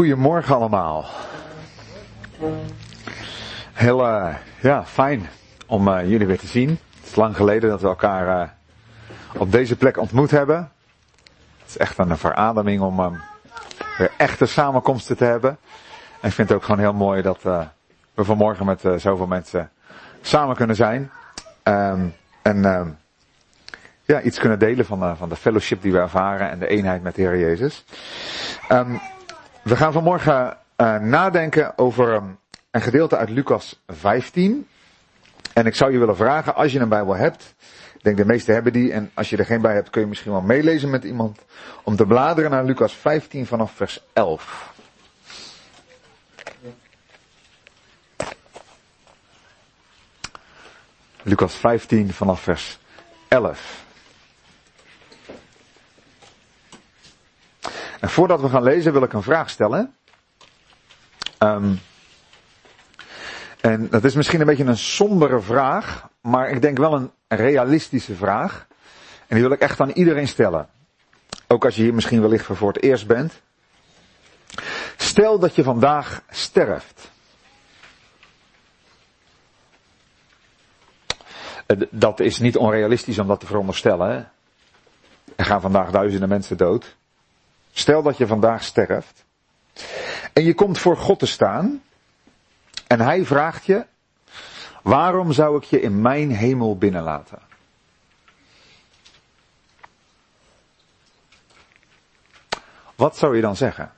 Goedemorgen allemaal. Heel uh, ja, fijn om uh, jullie weer te zien. Het is lang geleden dat we elkaar uh, op deze plek ontmoet hebben. Het is echt een verademing om um, weer echte samenkomsten te hebben. En ik vind het ook gewoon heel mooi dat we vanmorgen met zoveel mensen samen kunnen zijn. Um, en um, ja, iets kunnen delen van, van de fellowship die we ervaren en de eenheid met de Heer Jezus. We gaan vanmorgen uh, nadenken over um, een gedeelte uit Lucas 15. En ik zou je willen vragen, als je een Bijbel hebt, ik denk de meesten hebben die, en als je er geen bij hebt, kun je misschien wel meelezen met iemand, om te bladeren naar Lucas 15 vanaf vers 11. Lucas 15 vanaf vers 11. En voordat we gaan lezen wil ik een vraag stellen. Um, en dat is misschien een beetje een sombere vraag, maar ik denk wel een realistische vraag. En die wil ik echt aan iedereen stellen. Ook als je hier misschien wellicht voor het eerst bent. Stel dat je vandaag sterft. Dat is niet onrealistisch om dat te veronderstellen. Er gaan vandaag duizenden mensen dood. Stel dat je vandaag sterft. En je komt voor God te staan. En hij vraagt je, waarom zou ik je in mijn hemel binnenlaten? Wat zou je dan zeggen?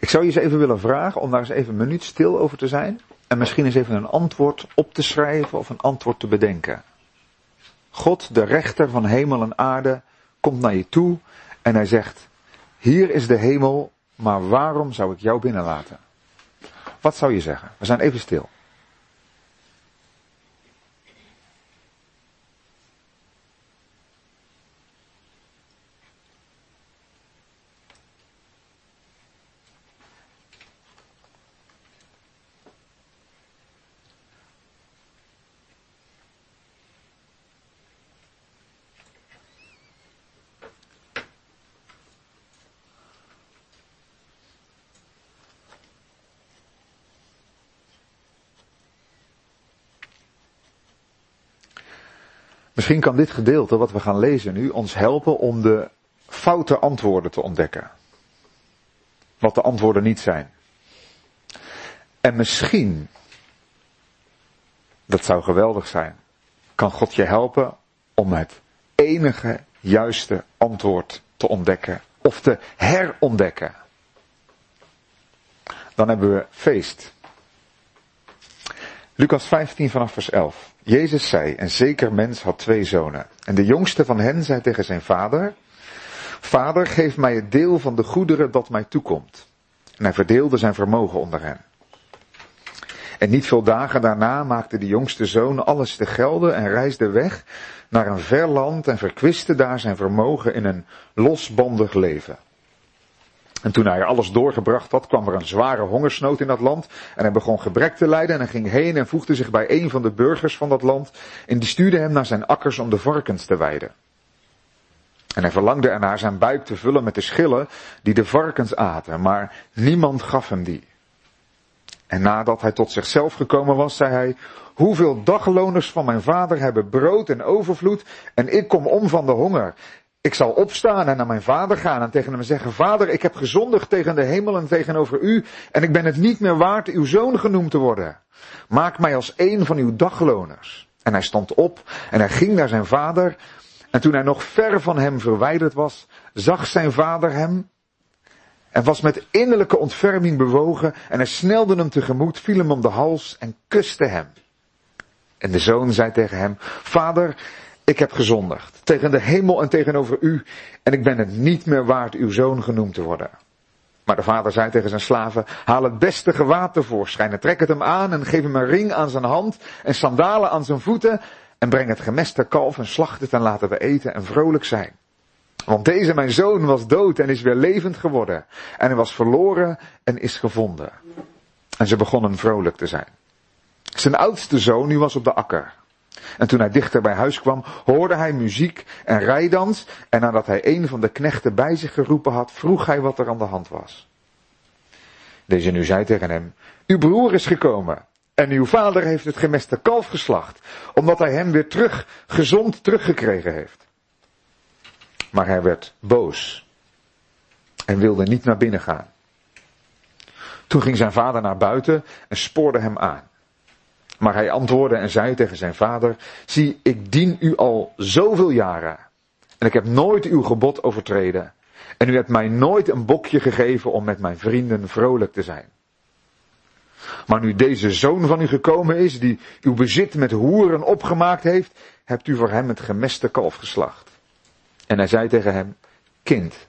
Ik zou je eens even willen vragen om daar eens even een minuut stil over te zijn. En misschien eens even een antwoord op te schrijven of een antwoord te bedenken. God, de rechter van hemel en aarde, komt naar je toe en hij zegt, hier is de hemel, maar waarom zou ik jou binnenlaten? Wat zou je zeggen? We zijn even stil. Misschien kan dit gedeelte wat we gaan lezen nu ons helpen om de foute antwoorden te ontdekken. Wat de antwoorden niet zijn. En misschien, dat zou geweldig zijn, kan God je helpen om het enige juiste antwoord te ontdekken of te herontdekken. Dan hebben we feest. Lucas 15 vanaf vers 11. Jezus zei, een zeker mens had twee zonen. En de jongste van hen zei tegen zijn vader, Vader, geef mij het deel van de goederen dat mij toekomt. En hij verdeelde zijn vermogen onder hen. En niet veel dagen daarna maakte de jongste zoon alles te gelden en reisde weg naar een ver land en verkwiste daar zijn vermogen in een losbandig leven. En toen hij alles doorgebracht had, kwam er een zware hongersnood in dat land. En hij begon gebrek te lijden en hij ging heen en voegde zich bij een van de burgers van dat land. En die stuurde hem naar zijn akkers om de varkens te weiden. En hij verlangde ernaar zijn buik te vullen met de schillen die de varkens aten, maar niemand gaf hem die. En nadat hij tot zichzelf gekomen was, zei hij, hoeveel dagloners van mijn vader hebben brood en overvloed en ik kom om van de honger. Ik zal opstaan en naar mijn vader gaan en tegen hem zeggen, vader, ik heb gezondigd tegen de hemel en tegenover u en ik ben het niet meer waard uw zoon genoemd te worden. Maak mij als een van uw dagloners. En hij stond op en hij ging naar zijn vader en toen hij nog ver van hem verwijderd was, zag zijn vader hem en was met innerlijke ontferming bewogen en hij snelde hem tegemoet, viel hem om de hals en kuste hem. En de zoon zei tegen hem, vader, ik heb gezondigd tegen de hemel en tegenover u en ik ben het niet meer waard uw zoon genoemd te worden. Maar de vader zei tegen zijn slaven, haal het beste gewaad tevoorschijn en trek het hem aan en geef hem een ring aan zijn hand en sandalen aan zijn voeten en breng het gemeste kalf en slacht het en laten we eten en vrolijk zijn. Want deze mijn zoon was dood en is weer levend geworden en hij was verloren en is gevonden. En ze begonnen vrolijk te zijn. Zijn oudste zoon nu was op de akker. En toen hij dichter bij huis kwam, hoorde hij muziek en rijdans. En nadat hij een van de knechten bij zich geroepen had, vroeg hij wat er aan de hand was. Deze nu zei tegen hem, uw broer is gekomen en uw vader heeft het gemeste kalf geslacht, omdat hij hem weer terug, gezond teruggekregen heeft. Maar hij werd boos en wilde niet naar binnen gaan. Toen ging zijn vader naar buiten en spoorde hem aan. Maar hij antwoordde en zei tegen zijn vader, zie, ik dien u al zoveel jaren en ik heb nooit uw gebod overtreden. En u hebt mij nooit een bokje gegeven om met mijn vrienden vrolijk te zijn. Maar nu deze zoon van u gekomen is, die uw bezit met hoeren opgemaakt heeft, hebt u voor hem het gemeste kalf geslacht. En hij zei tegen hem, kind,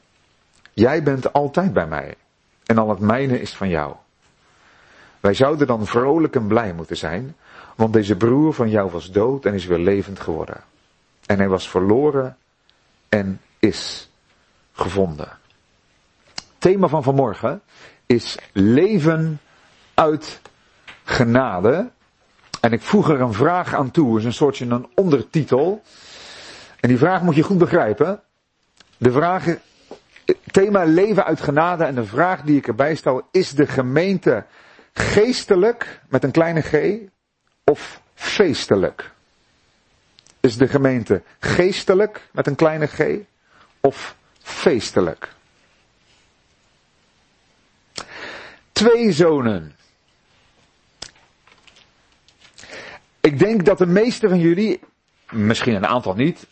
jij bent altijd bij mij en al het mijne is van jou. Wij zouden dan vrolijk en blij moeten zijn, want deze broer van jou was dood en is weer levend geworden. En hij was verloren en is gevonden. Thema van vanmorgen is leven uit genade. En ik voeg er een vraag aan toe, is een soortje een ondertitel. En die vraag moet je goed begrijpen. De vraag, thema leven uit genade en de vraag die ik erbij stel, is de gemeente geestelijk met een kleine g of feestelijk? Is de gemeente geestelijk met een kleine g of feestelijk? Twee zonen. Ik denk dat de meeste van jullie, misschien een aantal niet,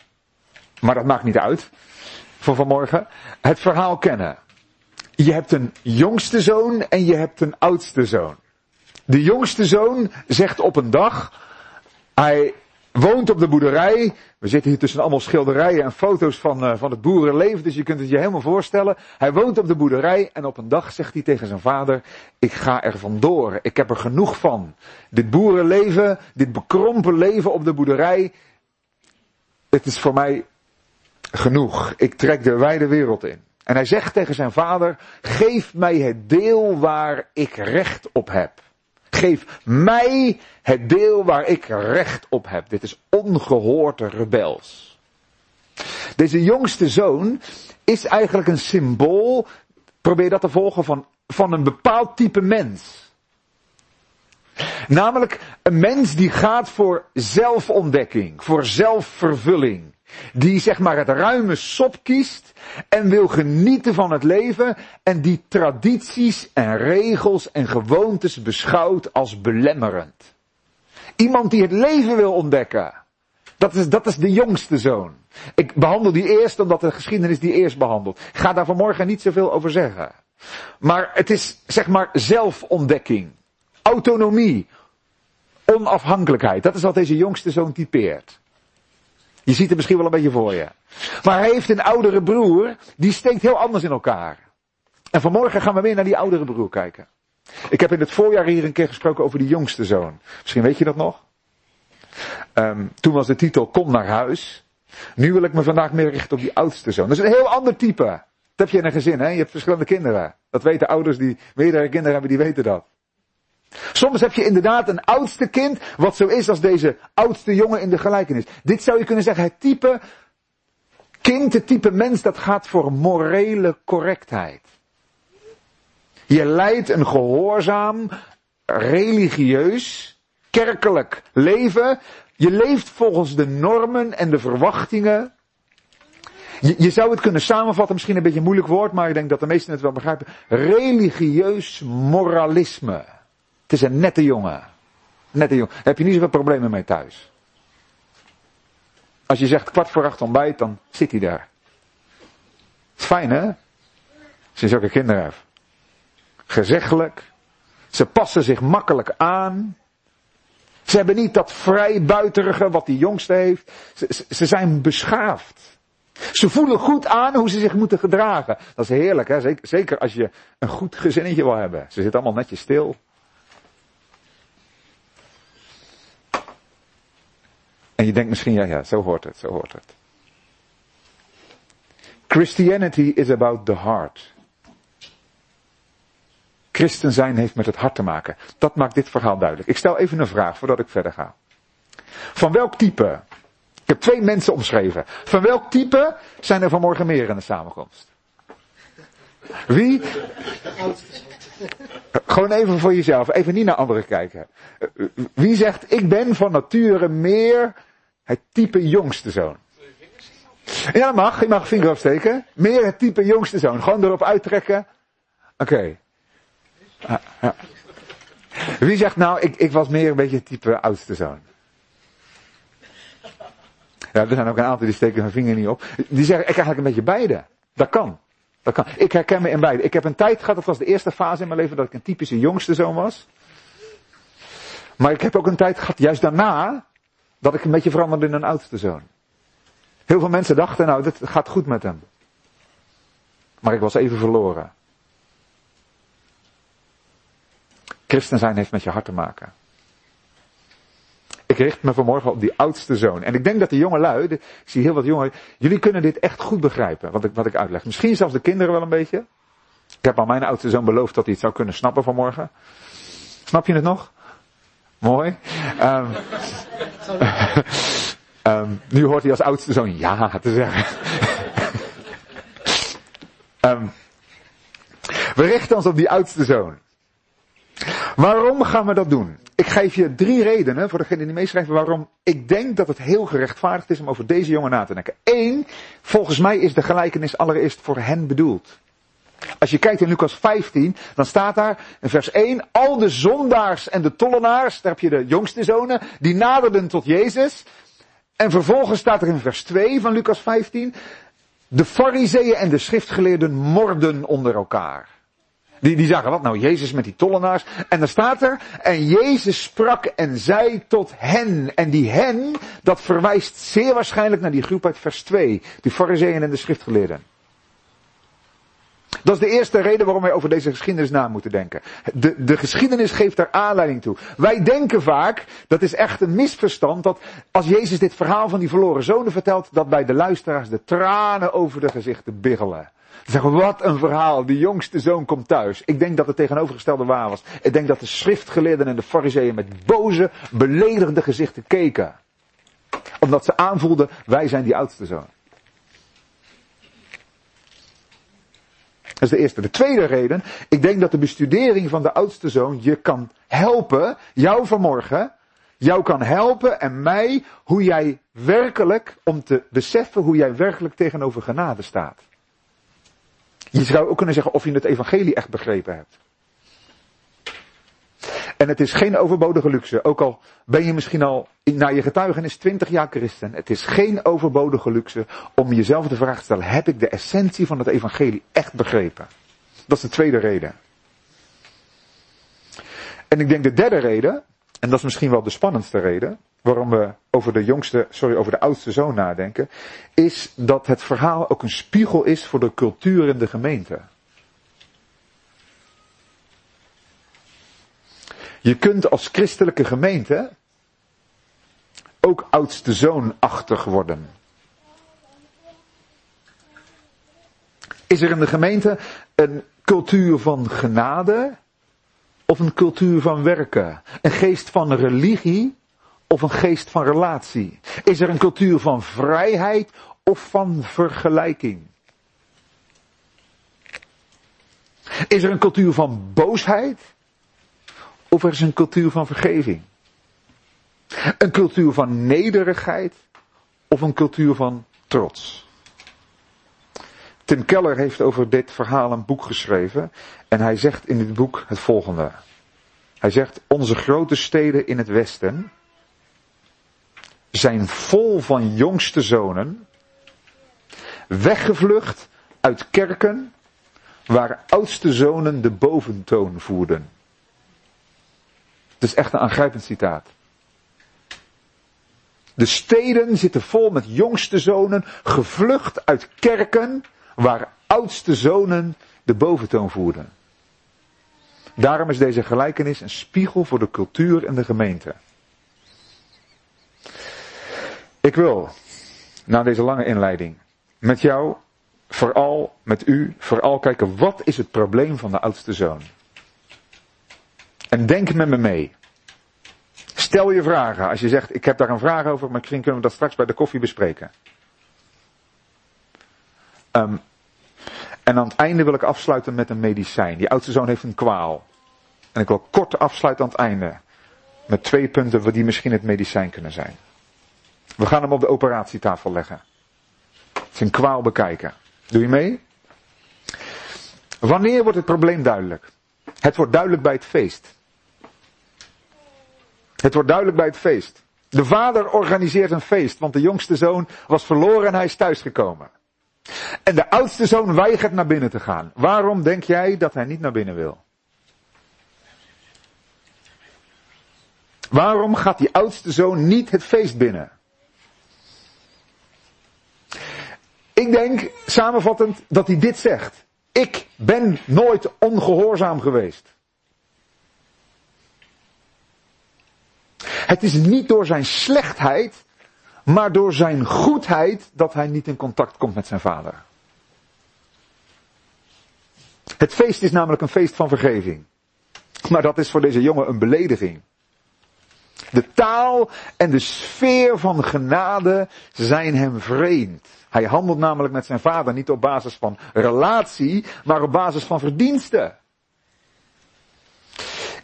maar dat maakt niet uit voor vanmorgen, het verhaal kennen. Je hebt een jongste zoon en je hebt een oudste zoon. De jongste zoon zegt op een dag, hij woont op de boerderij. We zitten hier tussen allemaal schilderijen en foto's van, uh, van het boerenleven, dus je kunt het je helemaal voorstellen. Hij woont op de boerderij en op een dag zegt hij tegen zijn vader, ik ga er vandoor, ik heb er genoeg van. Dit boerenleven, dit bekrompen leven op de boerderij, het is voor mij genoeg. Ik trek de wijde wereld in. En hij zegt tegen zijn vader, geef mij het deel waar ik recht op heb. Geef mij het deel waar ik recht op heb. Dit is ongehoord rebels. Deze jongste zoon is eigenlijk een symbool, probeer dat te volgen, van, van een bepaald type mens. Namelijk een mens die gaat voor zelfontdekking, voor zelfvervulling. Die zeg maar het ruime sop kiest en wil genieten van het leven en die tradities en regels en gewoontes beschouwt als belemmerend. Iemand die het leven wil ontdekken. Dat is, dat is de jongste zoon. Ik behandel die eerst omdat de geschiedenis die eerst behandelt. Ik ga daar vanmorgen niet zoveel over zeggen. Maar het is zeg maar zelfontdekking. Autonomie. Onafhankelijkheid. Dat is wat deze jongste zoon typeert. Je ziet het misschien wel een beetje voor je. Maar hij heeft een oudere broer, die steekt heel anders in elkaar. En vanmorgen gaan we weer naar die oudere broer kijken. Ik heb in het voorjaar hier een keer gesproken over die jongste zoon. Misschien weet je dat nog. Um, toen was de titel Kom naar huis. Nu wil ik me vandaag meer richten op die oudste zoon. Dat is een heel ander type. Dat heb je in een gezin, hè? Je hebt verschillende kinderen. Dat weten ouders die meerdere kinderen hebben, die weten dat. Soms heb je inderdaad een oudste kind, wat zo is als deze oudste jongen in de gelijkenis. Dit zou je kunnen zeggen, het type kind, het type mens dat gaat voor morele correctheid. Je leidt een gehoorzaam, religieus, kerkelijk leven. Je leeft volgens de normen en de verwachtingen. Je, zou het kunnen samenvatten, misschien een beetje een moeilijk woord, maar ik denk dat de meesten het wel begrijpen. Religieus moralisme. Het is een nette jongen. Nette jongen. Heb je niet zoveel problemen mee thuis. Als je zegt kwart voor acht ontbijt, dan zit hij daar. Is fijn hè? Sinds ook een kinderen heeft. Gezeggelijk. Ze passen zich makkelijk aan. Ze hebben niet dat vrijbuiterige wat die jongste heeft. Ze, ze, zijn beschaafd. Ze voelen goed aan hoe ze zich moeten gedragen. Dat is heerlijk, hè? Zeker, zeker als je een goed gezinnetje wil hebben. Ze zitten allemaal netjes stil. En je denkt misschien, ja, ja, zo hoort het, zo hoort het. Christianity is about the heart. Christen zijn heeft met het hart te maken. Dat maakt dit verhaal duidelijk. Ik stel even een vraag voordat ik verder ga. Van welk type? Ik heb twee mensen omschreven. Van welk type zijn er vanmorgen meer in de samenkomst? Wie? Gewoon even voor jezelf, even niet naar anderen kijken. Wie zegt, ik ben van nature meer het type jongste zoon? Ja, mag. Je mag vinger opsteken. Meer het type jongste zoon. Gewoon erop uittrekken. Oké. ja. Wie zegt nou, ik, ik was meer een beetje het type oudste zoon? Ja, er zijn ook een aantal die steken hun vinger niet op. Die zeggen, ik eigenlijk een beetje beide. Dat kan. Dat kan. Ik herken me in beide. Ik heb een tijd gehad, dat was de eerste fase in mijn leven, dat ik een typische jongste zoon was. Maar ik heb ook een tijd gehad, juist daarna, dat ik een beetje veranderde in een oudste zoon. Heel veel mensen dachten, nou, dit gaat goed met hem. Maar ik was even verloren. Christen zijn heeft met je hart te maken. Ik richt me vanmorgen op die oudste zoon. En ik denk dat de jonge lui, ik zie heel wat jongeren, jullie kunnen dit echt goed begrijpen, wat ik, wat ik uitleg. Misschien zelfs de kinderen wel een beetje. Ik heb aan mijn oudste zoon beloofd dat hij het zou kunnen snappen vanmorgen. Snap je het nog? Mooi. Um, um, nu hoort hij als oudste zoon ja te zeggen. um, we richten ons op die oudste zoon. Waarom gaan we dat doen? Ik geef je drie redenen, voor degene die meeschrijven, waarom ik denk dat het heel gerechtvaardigd is om over deze jongen na te denken. Eén, volgens mij is de gelijkenis allereerst voor hen bedoeld. Als je kijkt in Lucas 15, dan staat daar in vers 1, al de zondaars en de tollenaars, daar heb je de jongste zonen, die naderden tot Jezus. En vervolgens staat er in vers 2 van Lucas 15, de fariseeën en de schriftgeleerden morden onder elkaar. Die, die zagen wat nou, Jezus met die tollenaars. En dan staat er, en Jezus sprak en zei tot hen. En die hen, dat verwijst zeer waarschijnlijk naar die groep uit vers 2. Die fariseeën en de schriftgeleerden. Dat is de eerste reden waarom wij over deze geschiedenis na moeten denken. De, de geschiedenis geeft daar aanleiding toe. Wij denken vaak, dat is echt een misverstand, dat als Jezus dit verhaal van die verloren zonen vertelt, dat bij de luisteraars de tranen over de gezichten biggelen. Ze zeggen, wat een verhaal, die jongste zoon komt thuis. Ik denk dat het tegenovergestelde waar was. Ik denk dat de schriftgeleerden en de fariseeën met boze, beledigende gezichten keken. Omdat ze aanvoelden, wij zijn die oudste zoon. Dat is de eerste. De tweede reden, ik denk dat de bestudering van de oudste zoon je kan helpen, jou vanmorgen, jou kan helpen en mij, hoe jij werkelijk, om te beseffen hoe jij werkelijk tegenover genade staat. Je zou ook kunnen zeggen of je het evangelie echt begrepen hebt. En het is geen overbodige luxe, ook al ben je misschien al na je getuigenis 20 jaar christen. Het is geen overbodige luxe om jezelf de vraag te stellen, heb ik de essentie van het evangelie echt begrepen? Dat is de tweede reden. En ik denk de derde reden, en dat is misschien wel de spannendste reden, waarom we over de jongste, sorry, over de oudste zoon nadenken, is dat het verhaal ook een spiegel is voor de cultuur in de gemeente. Je kunt als christelijke gemeente ook oudste zoonachtig worden. Is er in de gemeente een cultuur van genade of een cultuur van werken? Een geest van religie of een geest van relatie? Is er een cultuur van vrijheid of van vergelijking? Is er een cultuur van boosheid of er is een cultuur van vergeving? Een cultuur van nederigheid of een cultuur van trots? Tim Keller heeft over dit verhaal een boek geschreven en hij zegt in dit boek het volgende. Hij zegt, onze grote steden in het Westen zijn vol van jongste zonen, weggevlucht uit kerken waar oudste zonen de boventoon voerden. Het is echt een aangrijpend citaat. De steden zitten vol met jongste zonen, gevlucht uit kerken waar oudste zonen de boventoon voerden. Daarom is deze gelijkenis een spiegel voor de cultuur en de gemeente. Ik wil, na deze lange inleiding, met jou, vooral met u, vooral kijken wat is het probleem van de oudste zoon. En denk met me mee. Stel je vragen. Als je zegt, ik heb daar een vraag over, maar misschien kunnen we dat straks bij de koffie bespreken. Um, En aan het einde wil ik afsluiten met een medicijn. Die oudste zoon heeft een kwaal. En ik wil kort afsluiten aan het einde. Met twee punten die misschien het medicijn kunnen zijn. We gaan hem op de operatietafel leggen. Zijn kwaal bekijken. Doe je mee? Wanneer wordt het probleem duidelijk? Het wordt duidelijk bij het feest. Het wordt duidelijk bij het feest. De vader organiseert een feest, want de jongste zoon was verloren en hij is thuisgekomen. En de oudste zoon weigert naar binnen te gaan. Waarom denk jij dat hij niet naar binnen wil? Waarom gaat die oudste zoon niet het feest binnen? Ik denk, samenvattend, dat hij dit zegt. Ik ben nooit ongehoorzaam geweest. Het is niet door zijn slechtheid, maar door zijn goedheid dat hij niet in contact komt met zijn vader. Het feest is namelijk een feest van vergeving. Maar dat is voor deze jongen een belediging. De taal en de sfeer van genade zijn hem vreemd. Hij handelt namelijk met zijn vader niet op basis van relatie, maar op basis van verdiensten.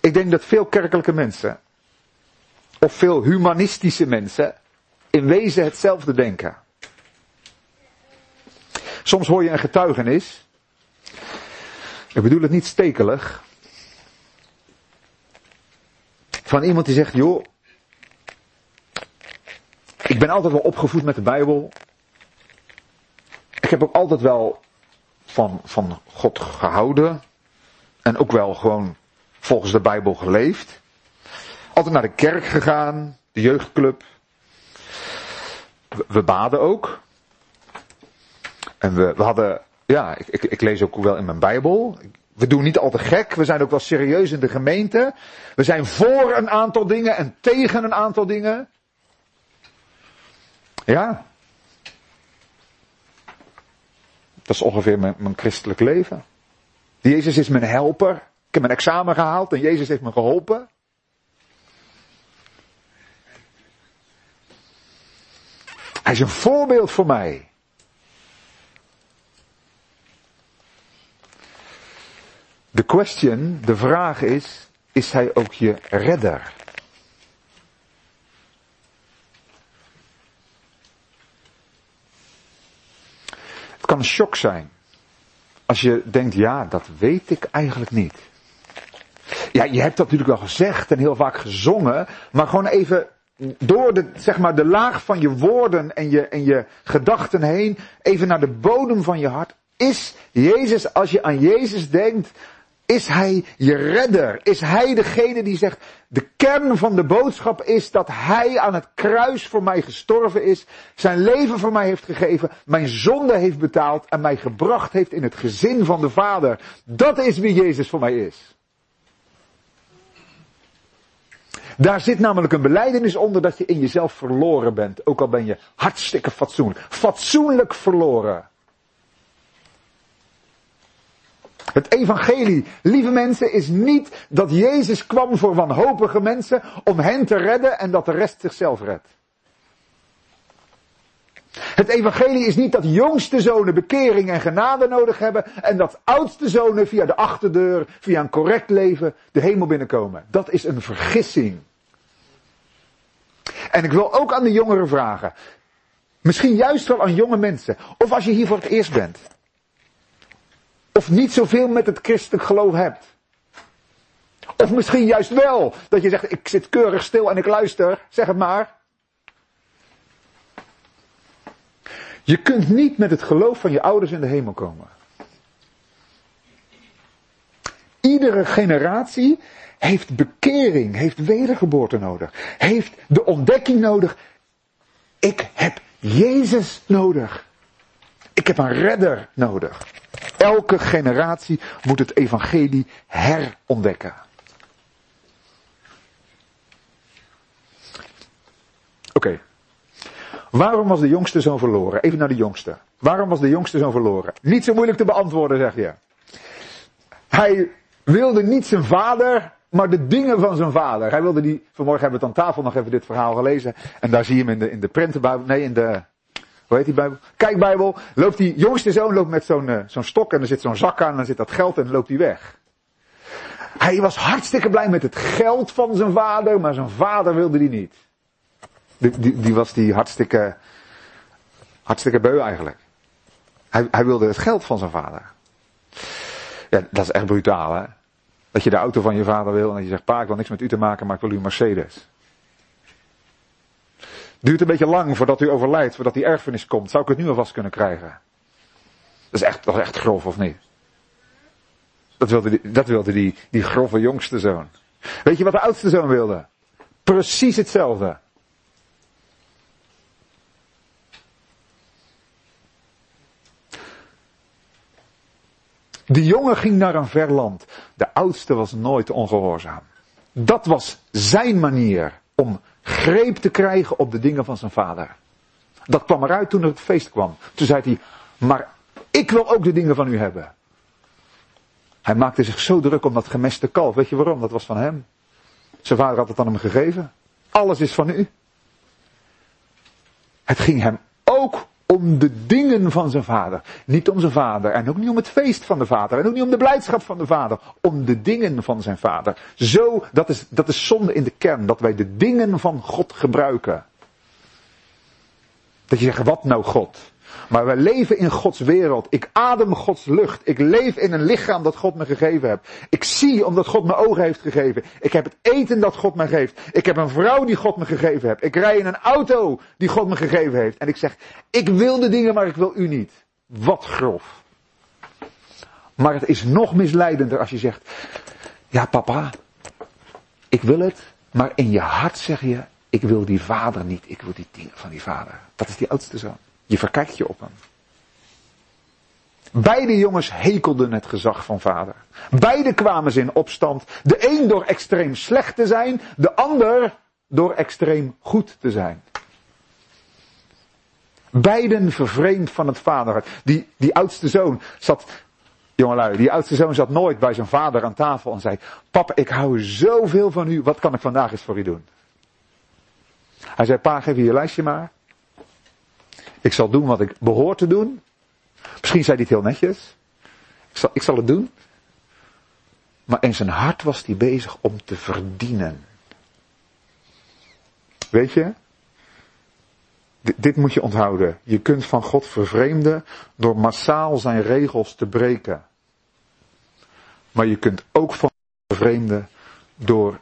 Ik denk dat veel kerkelijke mensen, of veel humanistische mensen, in wezen hetzelfde denken. Soms hoor je een getuigenis. Ik bedoel het niet stekelig. Van iemand die zegt, joh, ik ben altijd wel opgevoed met de Bijbel. Ik heb ook altijd wel van, van God gehouden. En ook wel gewoon volgens de Bijbel geleefd. Altijd naar de kerk gegaan, de jeugdclub. We, baden ook. En we, we hadden, ja, ik, ik, ik lees ook wel in mijn Bijbel. We doen niet al te gek. We zijn ook wel serieus in de gemeente. We zijn voor een aantal dingen en tegen een aantal dingen. Ja. Dat is ongeveer mijn, mijn christelijk leven. Jezus is mijn helper. Ik heb mijn examen gehaald en Jezus heeft me geholpen. Hij is een voorbeeld voor mij. De question, de vraag is, is hij ook je redder? Het kan een shock zijn. Als je denkt, ja, dat weet ik eigenlijk niet. Ja, je hebt dat natuurlijk wel gezegd en heel vaak gezongen, maar gewoon even door de, zeg maar, de laag van je woorden en je, en je gedachten heen, even naar de bodem van je hart. Is Jezus, als je aan Jezus denkt, is Hij je redder? Is Hij degene die zegt, de kern van de boodschap is dat Hij aan het kruis voor mij gestorven is, zijn leven voor mij heeft gegeven, mijn zonde heeft betaald en mij gebracht heeft in het gezin van de Vader. Dat is wie Jezus voor mij is. Daar zit namelijk een beleidenis onder dat je in jezelf verloren bent, ook al ben je hartstikke fatsoenlijk. Fatsoenlijk verloren. Het evangelie, lieve mensen, is niet dat Jezus kwam voor wanhopige mensen om hen te redden en dat de rest zichzelf redt. Het evangelie is niet dat jongste zonen bekering en genade nodig hebben en dat oudste zonen via de achterdeur, via een correct leven, de hemel binnenkomen. Dat is een vergissing. En ik wil ook aan de jongeren vragen, misschien juist wel aan jonge mensen, of als je hier voor het eerst bent, of niet zoveel met het christelijk geloof hebt. Of misschien juist wel, dat je zegt, ik zit keurig stil en ik luister, zeg het maar. Je kunt niet met het geloof van je ouders in de hemel komen. Iedere generatie heeft bekering, heeft wedergeboorte nodig, heeft de ontdekking nodig. Ik heb Jezus nodig. Ik heb een redder nodig. Elke generatie moet het evangelie herontdekken. Oké. Waarom was de jongste zoon verloren? Even naar de jongste. Waarom was de jongste zoon verloren? Niet zo moeilijk te beantwoorden, zeg je. Hij wilde niet zijn vader, maar de dingen van zijn vader. Hij wilde die, vanmorgen hebben we het aan tafel nog even dit verhaal gelezen. En daar zie je hem in de, in de nee, in de Hoe heet die Bijbel? Kijk Bijbel. Loopt die jongste zoon loopt met zo'n uh, zo'n stok en er zit zo'n zak aan en dan zit dat geld en dan loopt hij weg. Hij was hartstikke blij met het geld van zijn vader, maar zijn vader wilde die niet. Die, die, die was die hartstikke, hartstikke beu eigenlijk. Hij, hij wilde het geld van zijn vader. Ja, dat is echt brutaal hè. Dat je de auto van je vader wil en dat je zegt, pa ik wil niks met u te maken, maar ik wil u een Mercedes. Duurt een beetje lang voordat u overlijdt, voordat die erfenis komt. Zou ik het nu alvast kunnen krijgen? Dat is echt, dat is echt grof, of niet? Dat wilde, die, dat wilde die, die grove jongste zoon. Weet je wat de oudste zoon wilde? Precies hetzelfde. De jongen ging naar een ver land. De oudste was nooit ongehoorzaam. Dat was zijn manier om greep te krijgen op de dingen van zijn vader. Dat kwam eruit toen het feest kwam. Toen zei hij, maar ik wil ook de dingen van u hebben. Hij maakte zich zo druk om dat gemeste kalf. Weet je waarom? Dat was van hem. Zijn vader had het aan hem gegeven. Alles is van u. Het ging hem ook om de dingen van zijn vader. Niet om zijn vader. En ook niet om het feest van de vader. En ook niet om de blijdschap van de vader. Om de dingen van zijn vader. Zo, dat is, dat is zonde in de kern. Dat wij de dingen van God gebruiken. Dat je zegt, wat nou God? Maar we leven in Gods wereld. Ik adem Gods lucht. Ik leef in een lichaam dat God me gegeven heeft. Ik zie omdat God me ogen heeft gegeven. Ik heb het eten dat God me geeft. Ik heb een vrouw die God me gegeven heeft. Ik rij in een auto die God me gegeven heeft. En ik zeg, ik wil de dingen, maar ik wil u niet. Wat grof. Maar het is nog misleidender als je zegt, ja papa, ik wil het, maar in je hart zeg je, ik wil die vader niet, ik wil die dingen van die vader. Dat is die oudste zoon. Je verkijkt je op hem. Beide jongens hekelden het gezag van vader. Beide kwamen ze in opstand. De een door extreem slecht te zijn, de ander door extreem goed te zijn. Beiden vervreemd van het vaderhart. Die, die oudste zoon zat, jongelui, die oudste zoon zat nooit bij zijn vader aan tafel en zei, papa ik hou zoveel van u, wat kan ik vandaag eens voor u doen? Hij zei, pa geef je je lijstje maar. Ik zal doen wat ik behoor te doen. Misschien zei hij het heel netjes. Ik zal, ik zal het doen. Maar in zijn hart was hij bezig om te verdienen. Weet je? Dit moet je onthouden. Je kunt van God vervreemden door massaal zijn regels te breken. Maar je kunt ook van God vervreemden door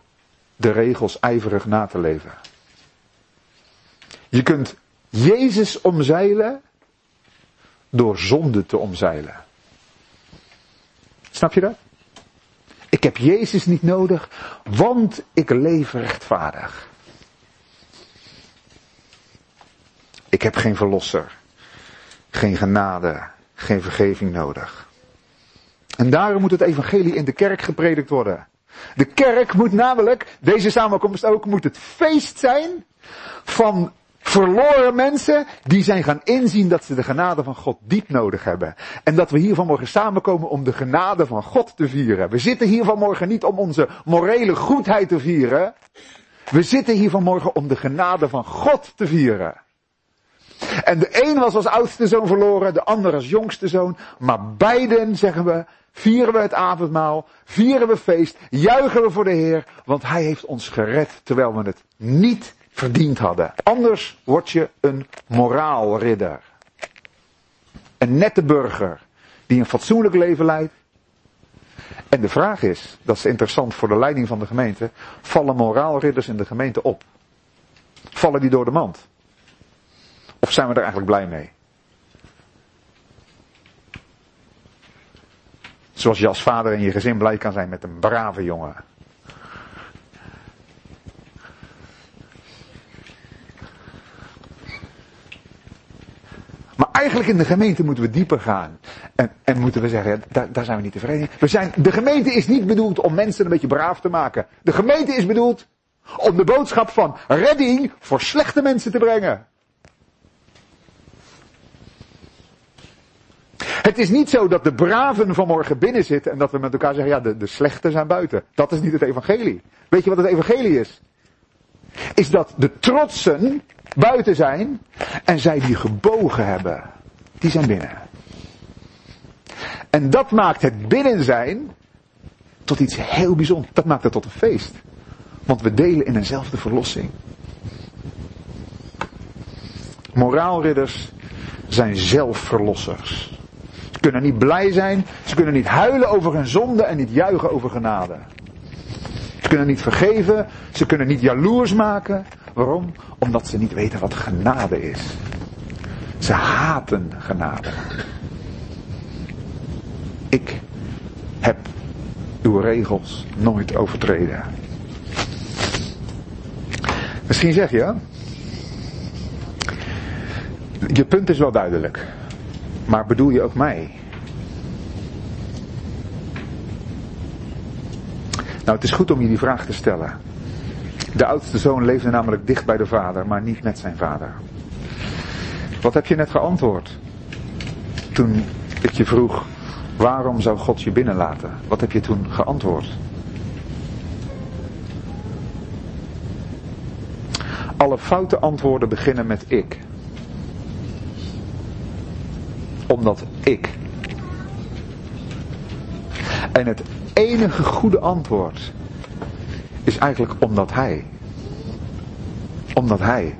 de regels ijverig na te leven. Je kunt Jezus omzeilen door zonde te omzeilen. Snap je dat? Ik heb Jezus niet nodig, want ik leef rechtvaardig. Ik heb geen verlosser, geen genade, geen vergeving nodig. En daarom moet het evangelie in de kerk gepredikt worden. De kerk moet namelijk, deze samenkomst ook, moet het feest zijn van Verloren mensen die zijn gaan inzien dat ze de genade van God diep nodig hebben. En dat we hier vanmorgen samenkomen om de genade van God te vieren. We zitten hier vanmorgen niet om onze morele goedheid te vieren. We zitten hier vanmorgen om de genade van God te vieren. En de een was als oudste zoon verloren, de ander als jongste zoon. Maar beiden, zeggen we, vieren we het avondmaal, vieren we feest, juichen we voor de Heer, want Hij heeft ons gered terwijl we het niet verdiend hadden. Anders word je een moraalridder. Een nette burger die een fatsoenlijk leven leidt. En de vraag is, dat is interessant voor de leiding van de gemeente, vallen moraalridders in de gemeente op? Vallen die door de mand? Of zijn we er eigenlijk blij mee? Zoals je als vader in je gezin blij kan zijn met een brave jongen. Maar eigenlijk in de gemeente moeten we dieper gaan. En, en moeten we zeggen, daar, daar zijn we niet tevreden. We zijn, de gemeente is niet bedoeld om mensen een beetje braaf te maken. De gemeente is bedoeld om de boodschap van redding voor slechte mensen te brengen. Het is niet zo dat de braven vanmorgen binnen zitten en dat we met elkaar zeggen, ja, de, de slechten zijn buiten. Dat is niet het evangelie. Weet je wat het evangelie is? Is dat de trotsen buiten zijn. En zij die gebogen hebben, die zijn binnen. En dat maakt het binnen zijn tot iets heel bijzonders. Dat maakt het tot een feest. Want we delen in eenzelfde verlossing. Moraalridders zijn zelfverlossers. Ze kunnen niet blij zijn, ze kunnen niet huilen over hun zonde en niet juichen over genade. Ze kunnen niet vergeven, ze kunnen niet jaloers maken. Waarom? Omdat ze niet weten wat genade is. Ze haten genade. Ik heb uw regels nooit overtreden. Misschien zeg je, je punt is wel duidelijk, maar bedoel je ook mij? Nou, het is goed om je die vraag te stellen. De oudste zoon leefde namelijk dicht bij de vader, maar niet met zijn vader. Wat heb je net geantwoord? Toen ik je vroeg, waarom zou God je binnenlaten? Wat heb je toen geantwoord? Alle foute antwoorden beginnen met ik. Omdat ik. En het enige goede antwoord is eigenlijk omdat hij. Omdat hij.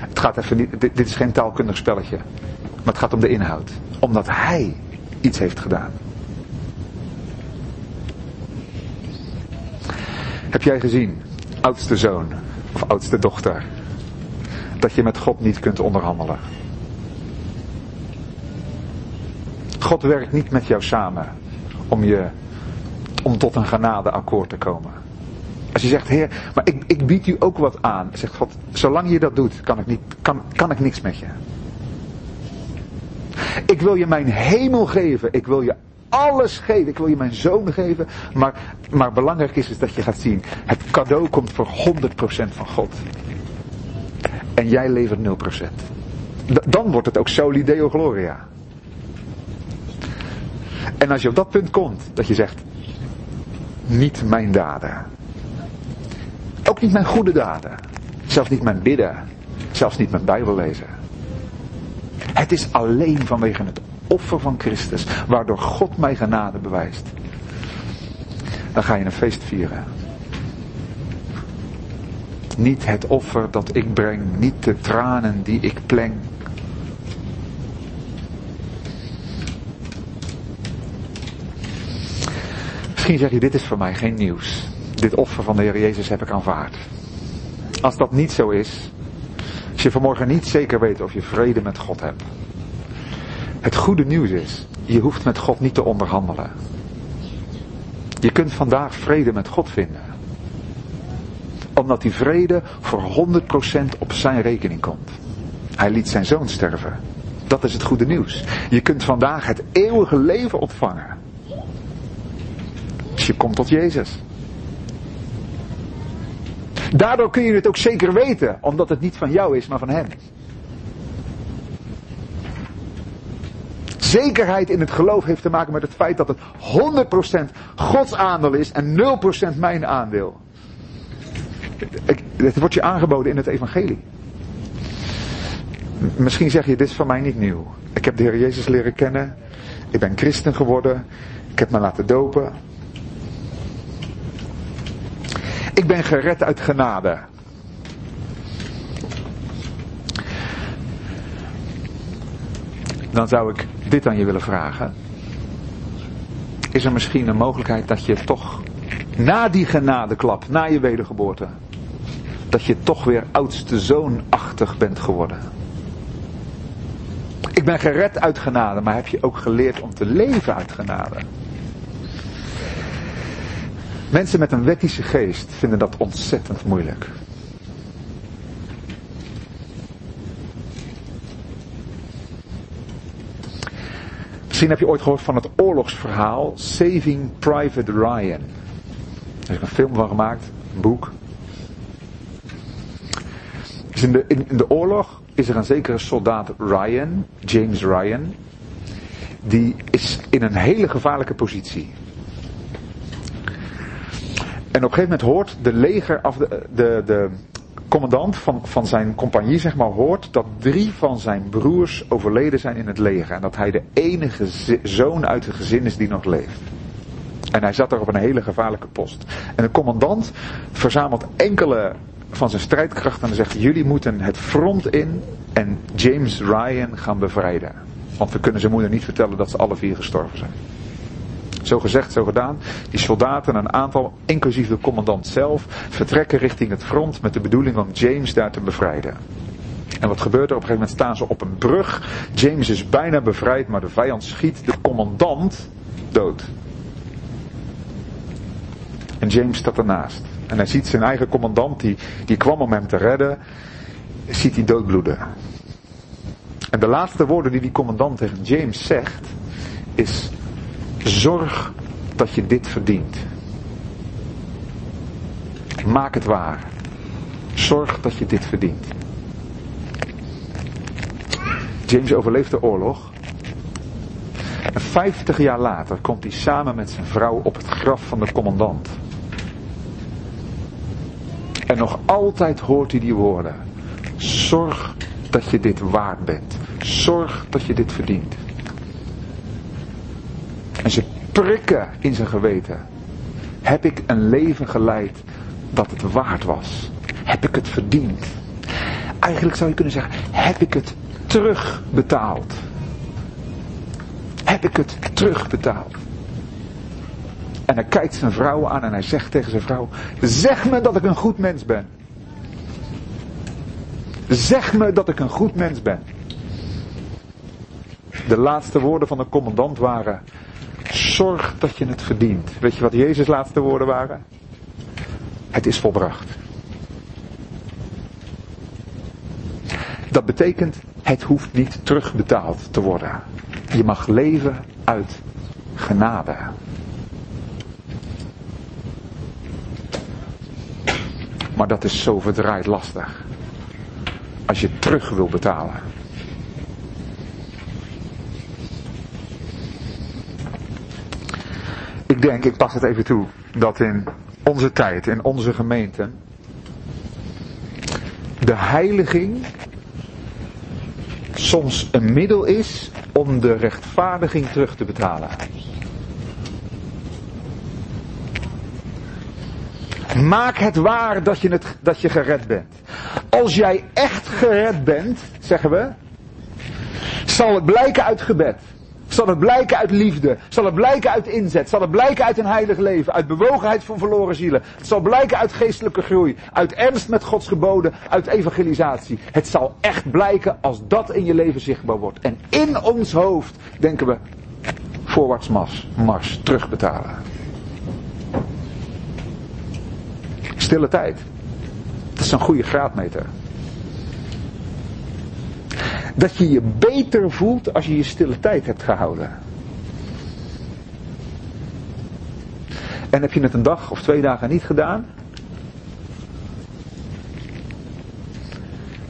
Het gaat even niet, dit, is geen taalkundig spelletje. Maar het gaat om de inhoud. Omdat hij iets heeft gedaan. Heb jij gezien, oudste zoon of oudste dochter, dat je met God niet kunt onderhandelen? God werkt niet met jou samen om, je, om tot een genadeakkoord te komen. Als je zegt, Heer, maar ik, ik bied u ook wat aan. Zegt God, zolang je dat doet, kan ik, niet, kan, kan ik niks met je. Ik wil je mijn hemel geven. Ik wil je alles geven. Ik wil je mijn zoon geven. Maar, maar belangrijk is, is dat je gaat zien. Het cadeau komt voor 100% van God. En jij levert 0%. Dan wordt het ook soli deo gloria. En als je op dat punt komt, dat je zegt, niet mijn daden. Ook niet mijn goede daden. Zelfs niet mijn bidden. Zelfs niet mijn Bijbel lezen. Het is alleen vanwege het offer van Christus, waardoor God mij genade bewijst. Dan ga je een feest vieren. Niet het offer dat ik breng, niet de tranen die ik pleng. Misschien zeg je, dit is voor mij geen nieuws. Dit offer van de Heer Jezus heb ik aanvaard. Als dat niet zo is, als je vanmorgen niet zeker weet of je vrede met God hebt. Het goede nieuws is, je hoeft met God niet te onderhandelen. Je kunt vandaag vrede met God vinden. Omdat die vrede voor 100% op zijn rekening komt. Hij liet zijn zoon sterven. Dat is het goede nieuws. Je kunt vandaag het eeuwige leven ontvangen. Je komt tot Jezus. Daardoor kun je het ook zeker weten, omdat het niet van jou is, maar van Hem. Zekerheid in het geloof heeft te maken met het feit dat het 100% Gods aandeel is en 0% mijn aandeel. Het wordt je aangeboden in het evangelie. Misschien zeg je, dit is van mij niet nieuw. Ik heb de Heer Jezus leren kennen. Ik ben christen geworden. Ik heb me laten dopen. Ik ben gered uit genade. Dan zou ik dit aan je willen vragen. Is er misschien een mogelijkheid dat je toch na die genadeklap, na je wedergeboorte, dat je toch weer oudste zoonachtig bent geworden? Ik ben gered uit genade, maar heb je ook geleerd om te leven uit genade? Mensen met een wettische geest vinden dat ontzettend moeilijk. Misschien heb je ooit gehoord van het oorlogsverhaal Saving Private Ryan. Er is een film van gemaakt, een boek. Dus in, de, in, in de oorlog is er een zekere soldaat Ryan, James Ryan. Die is in een hele gevaarlijke positie. En op een gegeven moment hoort de leger, af de, de, de commandant van, van zijn compagnie zeg maar, hoort dat drie van zijn broers overleden zijn in het leger. En dat hij de enige zoon uit het gezin is die nog leeft. En hij zat daar op een hele gevaarlijke post. En de commandant verzamelt enkele van zijn strijdkrachten en zegt: Jullie moeten het front in en James Ryan gaan bevrijden. Want we kunnen zijn moeder niet vertellen dat ze alle vier gestorven zijn. Zo gezegd, zo gedaan. Die soldaten, een aantal, inclusief de commandant zelf, vertrekken richting het front met de bedoeling om James daar te bevrijden. En wat gebeurt er? Op een gegeven moment staan ze op een brug. James is bijna bevrijd, maar de vijand schiet de commandant dood. En James staat ernaast. En hij ziet zijn eigen commandant, die, die kwam om hem te redden, ziet hij doodbloeden. En de laatste woorden die die commandant tegen James zegt, is Zorg dat je dit verdient. Maak het waar. Zorg dat je dit verdient. James overleeft de oorlog. En 50 jaar later komt hij samen met zijn vrouw op het graf van de commandant. En nog altijd hoort hij die woorden. Zorg dat je dit waard bent. Zorg dat je dit verdient. Prikken in zijn geweten. Heb ik een leven geleid dat het waard was? Heb ik het verdiend? Eigenlijk zou je kunnen zeggen, heb ik het terugbetaald? Heb ik het terugbetaald? En hij kijkt zijn vrouw aan en hij zegt tegen zijn vrouw, zeg me dat ik een goed mens ben. Zeg me dat ik een goed mens ben. De laatste woorden van de commandant waren, Zorg dat je het verdient. Weet je wat Jezus' laatste woorden waren? Het is volbracht. Dat betekent, het hoeft niet terugbetaald te worden. Je mag leven uit genade. Maar dat is zo verdraaid lastig. Als je terug wil betalen. Ik denk, ik pas het even toe, dat in onze tijd, in onze gemeente, de heiliging soms een middel is om de rechtvaardiging terug te betalen. Maak het waar dat je, het, dat je gered bent. Als jij echt gered bent, zeggen we, zal het blijken uit gebed. Zal het blijken uit liefde? Zal het blijken uit inzet? Zal het blijken uit een heilig leven? Uit bewogenheid van verloren zielen? Het zal blijken uit geestelijke groei? Uit ernst met Gods geboden? Uit evangelisatie? Het zal echt blijken als dat in je leven zichtbaar wordt. En in ons hoofd denken we, voorwaarts mars, mars terugbetalen. Stille tijd. Dat is een goede graadmeter. Dat je je beter voelt als je je stille tijd hebt gehouden. En heb je het een dag of twee dagen niet gedaan?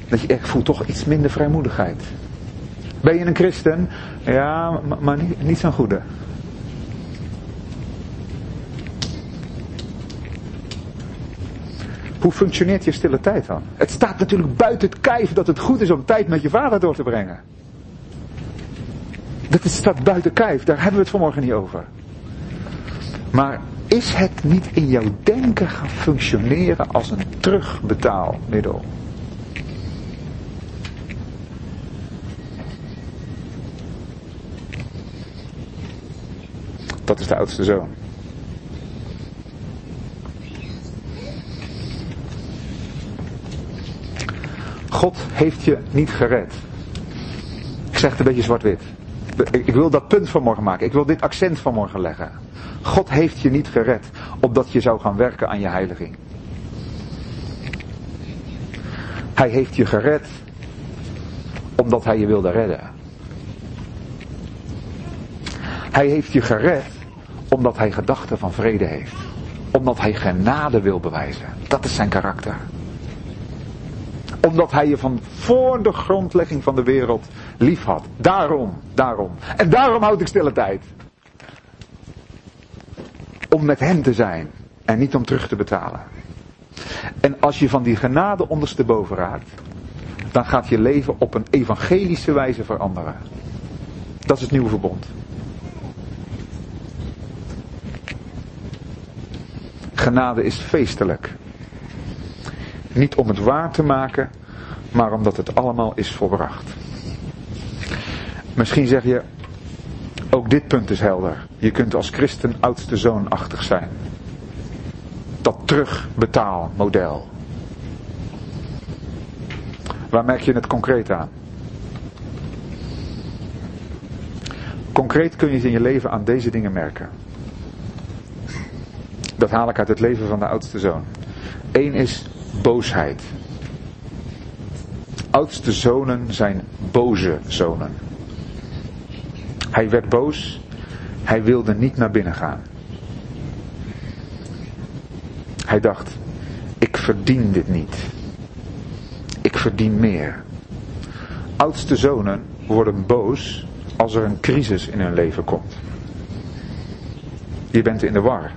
Dat je echt voelt toch iets minder vrijmoedigheid. Ben je een christen? Ja, maar, niet, niet zo'n goede. Hoe functioneert je stille tijd dan? Het staat natuurlijk buiten het kijf dat het goed is om tijd met je vader door te brengen. Dat staat buiten kijf, daar hebben we het vanmorgen niet over. Maar is het niet in jouw denken gaan functioneren als een terugbetaalmiddel? Dat is de oudste zoon. God heeft je niet gered. Ik zeg het een beetje zwart-wit. Ik wil dat punt van morgen maken. Ik wil dit accent van morgen leggen. God heeft je niet gered opdat je zou gaan werken aan je heiliging. Hij heeft je gered omdat hij je wilde redden. Hij heeft je gered omdat hij gedachten van vrede heeft. Omdat hij genade wil bewijzen. Dat is zijn karakter omdat hij je van voor de grondlegging van de wereld lief had. Daarom, daarom. En daarom houd ik stille tijd. Om met hem te zijn en niet om terug te betalen. En als je van die genade ondersteboven raakt, dan gaat je leven op een evangelische wijze veranderen. Dat is het nieuwe verbond. Genade is feestelijk. Niet om het waar te maken, maar omdat het allemaal is volbracht. Misschien zeg je, ook dit punt is helder. Je kunt als christen oudste zoonachtig zijn. Dat terugbetaalmodel. Waar merk je het concreet aan? Concreet kun je het in je leven aan deze dingen merken. Dat haal ik uit het leven van de oudste zoon. Eén is boosheid. Oudste zonen zijn boze zonen. Hij werd boos. Hij wilde niet naar binnen gaan. Hij dacht, ik verdien dit niet. Ik verdien meer. Oudste zonen worden boos als er een crisis in hun leven komt. Je bent in de war.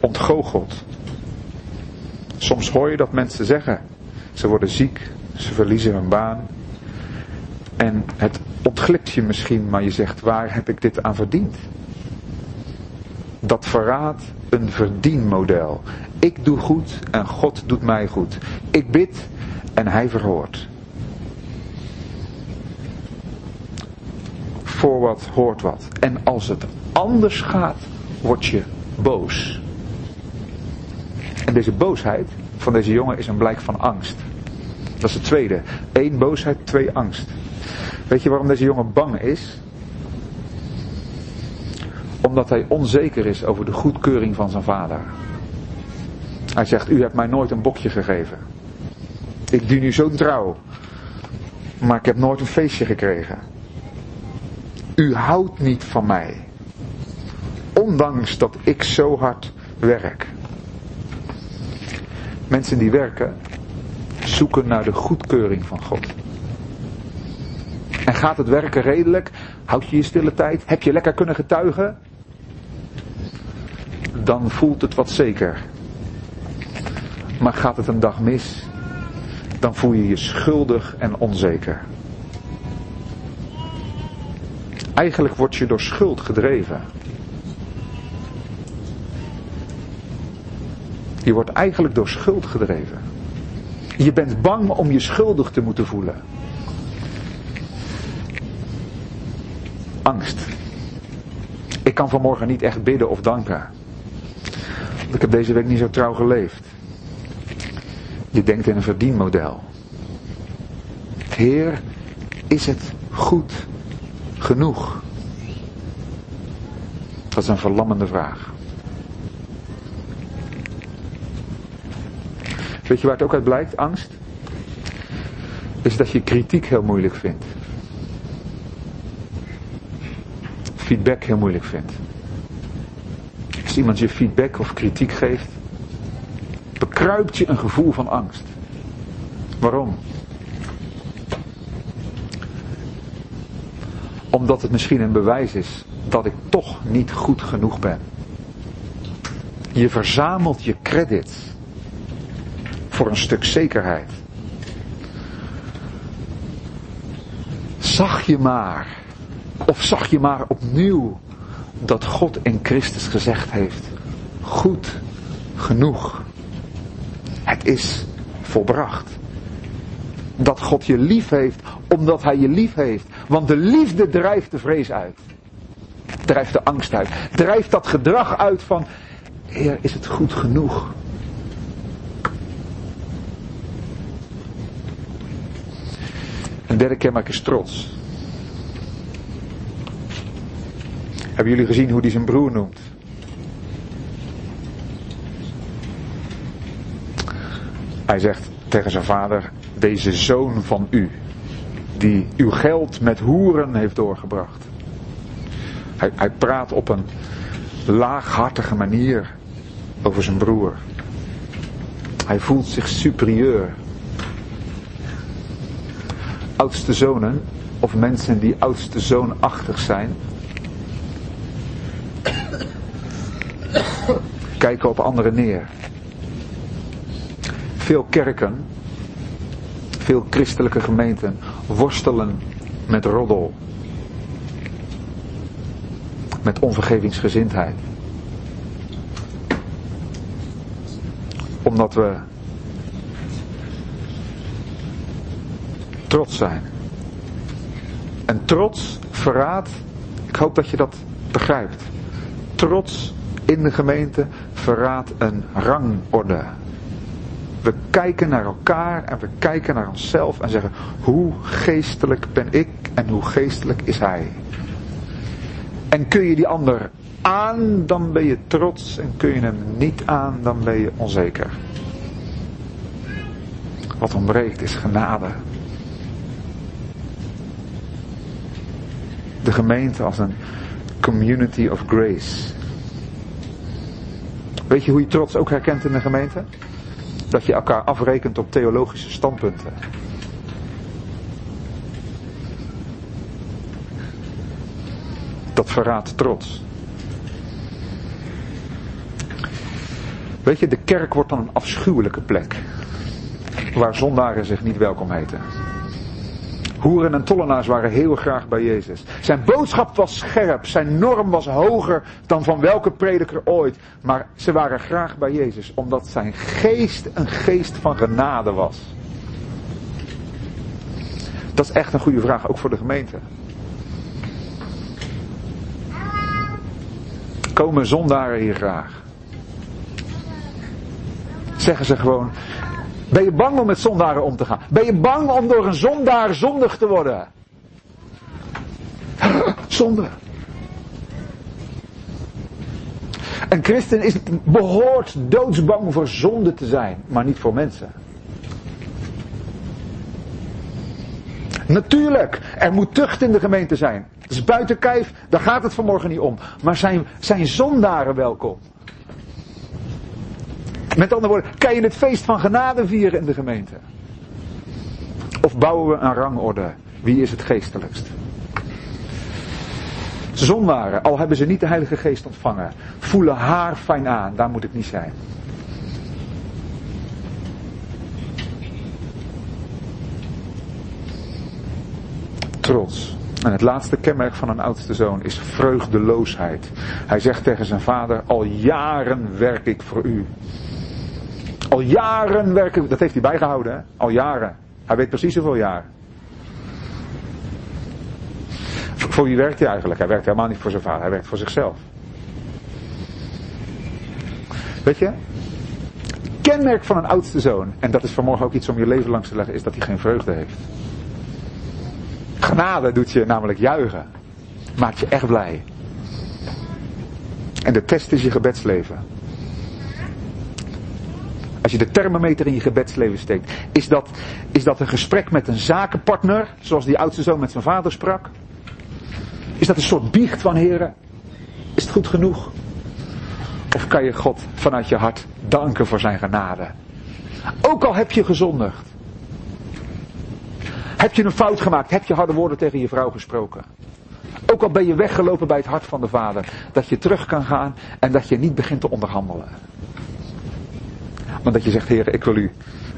Ontgoocheld. Soms hoor je dat mensen zeggen. Ze worden ziek, ze verliezen hun baan. En het ontglipt je misschien, maar je zegt, waar heb ik dit aan verdiend? Dat verraadt een verdienmodel. Ik doe goed en God doet mij goed. Ik bid en hij verhoort. Voor wat hoort wat. En als het anders gaat, word je boos. En deze boosheid van deze jongen is een blijk van angst. Dat is het tweede. Eén boosheid, twee angst. Weet je waarom deze jongen bang is? Omdat hij onzeker is over de goedkeuring van zijn vader. Hij zegt, u hebt mij nooit een bokje gegeven. Ik dien u zo trouw. Maar ik heb nooit een feestje gekregen. U houdt niet van mij. Ondanks dat ik zo hard werk. Mensen die werken, zoeken naar de goedkeuring van God. En gaat het werken redelijk? Houd je je stille tijd? Heb je lekker kunnen getuigen? Dan voelt het wat zeker. Maar gaat het een dag mis? Dan voel je je schuldig en onzeker. Eigenlijk word je door schuld gedreven. Je wordt eigenlijk door schuld gedreven. Je bent bang om je schuldig te moeten voelen. Angst. Ik kan vanmorgen niet echt bidden of danken. Want ik heb deze week niet zo trouw geleefd. Je denkt in een verdienmodel. Heer, is het goed genoeg? Dat is een verlammende vraag. Weet je waar het ook uit blijkt, angst? Is dat je kritiek heel moeilijk vindt. Feedback heel moeilijk vindt. Als iemand je feedback of kritiek geeft, bekruipt je een gevoel van angst. Waarom? Omdat het misschien een bewijs is dat ik toch niet goed genoeg ben. Je verzamelt je credits voor een stuk zekerheid. Zag je maar, of zag je maar opnieuw dat God in Christus gezegd heeft, goed genoeg. Het is volbracht. Dat God je lief heeft, omdat Hij je lief heeft. Want de liefde drijft de vrees uit. Drijft de angst uit. Drijft dat gedrag uit van, Heer, is het goed genoeg? Een derde kenmerk is trots. Hebben jullie gezien hoe hij zijn broer noemt? Hij zegt tegen zijn vader, deze zoon van u, die uw geld met hoeren heeft doorgebracht. Hij, hij praat op een laaghartige manier over zijn broer. Hij voelt zich superieur oudste zonen, of mensen die oudste zoonachtig zijn, kijken op anderen neer. Veel kerken, veel christelijke gemeenten worstelen met roddel. Met onvergevingsgezindheid. Omdat we trots zijn. En trots, verraad, ik hoop dat je dat begrijpt. Trots in de gemeente verraadt een rangorde. We kijken naar elkaar en we kijken naar onszelf en zeggen: hoe geestelijk ben ik en hoe geestelijk is hij? En kun je die ander aan, dan ben je trots. En kun je hem niet aan, dan ben je onzeker. Wat ontbreekt is genade. De gemeente als een community of grace. Weet je hoe je trots ook herkent in de gemeente? Dat je elkaar afrekent op theologische standpunten. Dat verraadt trots. Weet je, de kerk wordt dan een afschuwelijke plek. Waar zondaren zich niet welkom heten. Hoeren en tollenaars waren heel graag bij Jezus. Zijn boodschap was scherp, zijn norm was hoger dan van welke prediker ooit. Maar ze waren graag bij Jezus, omdat zijn geest een geest van genade was. Dat is echt een goede vraag, ook voor de gemeente. Komen zondaren hier graag? Zeggen ze gewoon, ben je bang om met zondaren om te gaan? Ben je bang om door een zondaar zondig te worden? Zonde. Een christen is, behoort doodsbang voor zonde te zijn, maar niet voor mensen. Natuurlijk, er moet tucht in de gemeente zijn. Dat is buiten kijf, daar gaat het vanmorgen niet om. Maar zijn, zijn zondaren welkom? Met andere woorden, kan je het feest van genade vieren in de gemeente? Of bouwen we een rangorde? Wie is het geestelijkst? Zondaren, al hebben ze niet de Heilige Geest ontvangen, voelen haar fijn aan, daar moet ik niet zijn. Trots. En het laatste kenmerk van een oudste zoon is vreugdeloosheid. Hij zegt tegen zijn vader, al jaren werk ik voor u. Al jaren werken, dat heeft hij bijgehouden, hè? al jaren. Hij weet precies hoeveel jaar. Voor wie werkt hij eigenlijk? Hij werkt helemaal niet voor zijn vader, hij werkt voor zichzelf. Weet je? Kenmerk van een oudste zoon, en dat is vanmorgen ook iets om je leven langs te leggen, is dat hij geen vreugde heeft. Genade doet je namelijk juichen. Maakt je echt blij. En de test is je gebedsleven. Als je de thermometer in je gebedsleven steekt. Is dat, is dat een gesprek met een zakenpartner, zoals die oudste zoon met zijn vader sprak? Is dat een soort biecht van heren? Is het goed genoeg? Of kan je God vanuit je hart danken voor zijn genade? Ook al heb je gezondigd. Heb je een fout gemaakt? Heb je harde woorden tegen je vrouw gesproken? Ook al ben je weggelopen bij het hart van de vader. Dat je terug kan gaan en dat je niet begint te onderhandelen. Maar dat je zegt, Heer, ik wil u,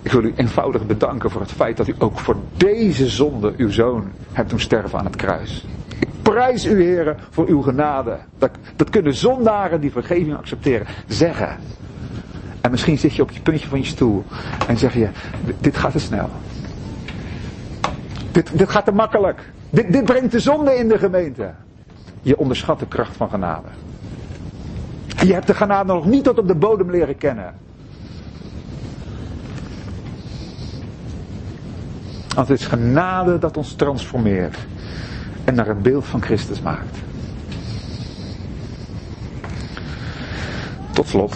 ik wil u eenvoudig bedanken voor het feit dat u ook voor deze zonde uw zoon hebt doen sterven aan het kruis. Ik prijs u, Heer, voor uw genade. Dat, dat kunnen zondaren die vergeving accepteren zeggen. En misschien zit je op je puntje van je stoel en zeg je, dit gaat te snel. Dit, dit gaat te makkelijk. Dit, dit brengt de zonde in de gemeente. Je onderschat de kracht van genade. Je hebt de genade nog niet tot op de bodem leren kennen. Want het is genade dat ons transformeert en naar het beeld van Christus maakt. Tot slot.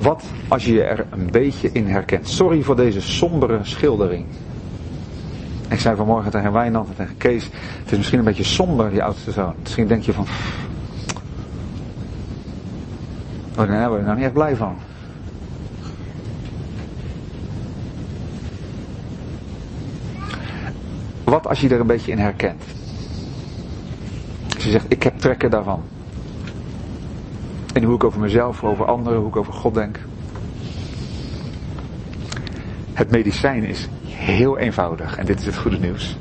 Wat als je je er een beetje in herkent? Sorry voor deze sombere schildering. Ik zei vanmorgen tegen Wijnand en tegen Kees, het is misschien een beetje somber, die oudste zoon. Misschien denk je van, oh, daar nou niet echt blij van. Wat als je er een beetje in herkent? Als je zegt, ik heb trekken daarvan. En hoe ik over mezelf, over anderen, hoe ik over God denk. Het medicijn is heel eenvoudig en dit is het goede nieuws.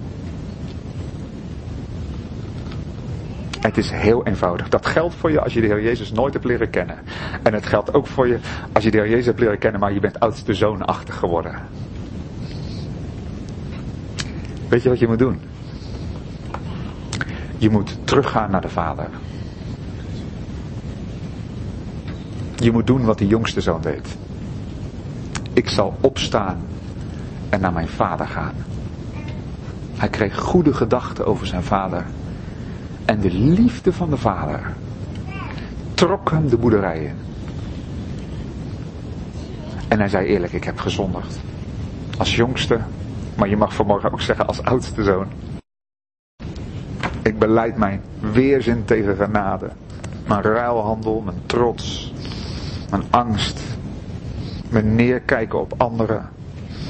Het is heel eenvoudig. Dat geldt voor je als je de Heer Jezus nooit hebt leren kennen. En het geldt ook voor je als je de Heer Jezus hebt leren kennen, maar je bent oudste zoonachtig geworden. Weet je wat je moet doen? Je moet teruggaan naar de Vader. Je moet doen wat de jongste zoon deed. Ik zal opstaan en naar mijn vader gaan. Hij kreeg goede gedachten over zijn vader. En de liefde van de vader trok hem de boerderij in. En hij zei eerlijk, ik heb gezondigd. Als jongste, maar je mag vanmorgen ook zeggen als oudste zoon. Ik beleid mijn weerzin tegen genade. Mijn ruilhandel, mijn trots, mijn angst, mijn neerkijken op anderen,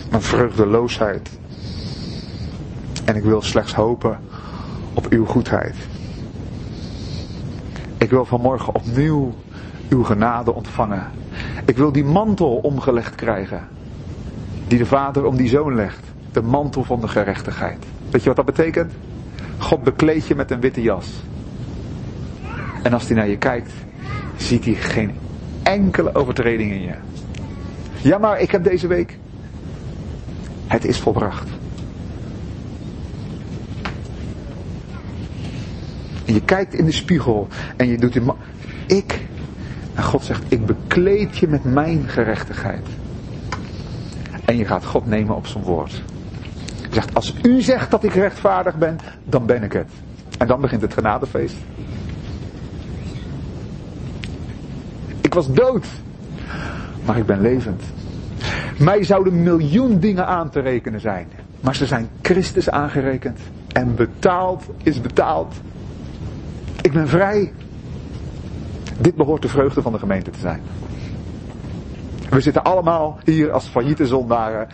mijn vreugdeloosheid. En ik wil slechts hopen op uw goedheid. Ik wil vanmorgen opnieuw uw genade ontvangen. Ik wil die mantel omgelegd krijgen. Die de vader om die zoon legt. De mantel van de gerechtigheid. Weet je wat dat betekent? God bekleedt je met een witte jas. En als hij naar je kijkt, ziet hij geen enkele overtreding in je. Ja, maar ik heb deze week. Het is volbracht. En je kijkt in de spiegel en je doet in. Ik. En God zegt: Ik bekleed je met mijn gerechtigheid. En je gaat God nemen op zijn woord. Hij zegt: Als u zegt dat ik rechtvaardig ben, dan ben ik het. En dan begint het genadefeest. Ik was dood. Maar ik ben levend. Mij zouden miljoen dingen aan te rekenen zijn. Maar ze zijn Christus aangerekend. En betaald is betaald. Ik ben vrij. Dit behoort de vreugde van de gemeente te zijn. We zitten allemaal hier als failliete zondaren.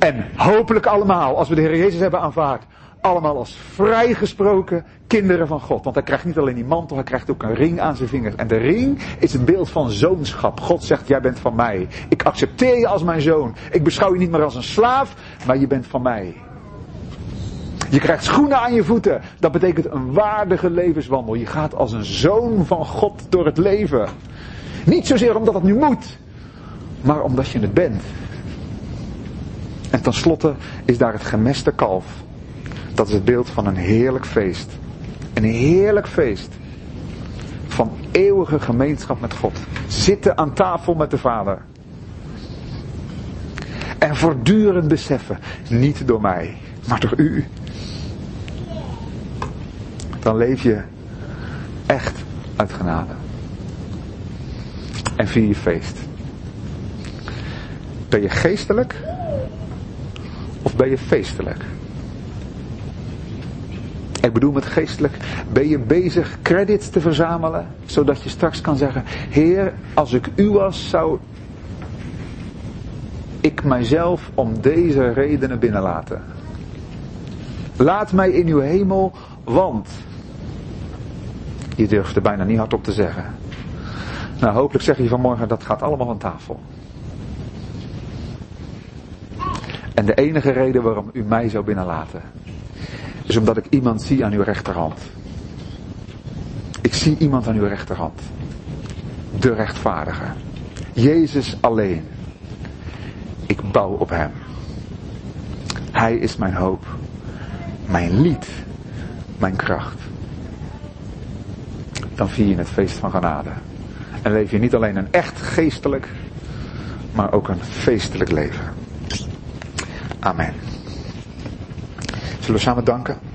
En hopelijk allemaal, als we de Heer Jezus hebben aanvaard, allemaal als vrijgesproken kinderen van God. Want hij krijgt niet alleen die mantel, hij krijgt ook een ring aan zijn vingers. En de ring is het beeld van zoonschap. God zegt, jij bent van mij. Ik accepteer je als mijn zoon. Ik beschouw je niet meer als een slaaf, maar je bent van mij. Je krijgt schoenen aan je voeten. Dat betekent een waardige levenswandel. Je gaat als een zoon van God door het leven. Niet zozeer omdat het nu moet, maar omdat je het bent. En tenslotte is daar het gemeste kalf. Dat is het beeld van een heerlijk feest. Een heerlijk feest. Van eeuwige gemeenschap met God. Zitten aan tafel met de Vader. En voortdurend beseffen, niet door mij, maar door u. Dan leef je echt uit genade. En vier je feest. Ben je geestelijk ben je feestelijk? Ik bedoel met geestelijk, ben je bezig credits te verzamelen, zodat je straks kan zeggen, Heer, als ik u was, zou ik mijzelf om deze redenen binnenlaten. Laat mij in uw hemel, want. Je durft er bijna niet hardop te zeggen. Nou, hopelijk zeg je vanmorgen, dat gaat allemaal van tafel. En de enige reden waarom u mij zou binnenlaten, is omdat ik iemand zie aan uw rechterhand. Ik zie iemand aan uw rechterhand. De rechtvaardige. Jezus alleen. Ik bouw op hem. Hij is mijn hoop. Mijn lied. Mijn kracht. Dan vier je het feest van genade. En leef je niet alleen een echt geestelijk, maar ook een feestelijk leven. Amen. Zullen we samen danken?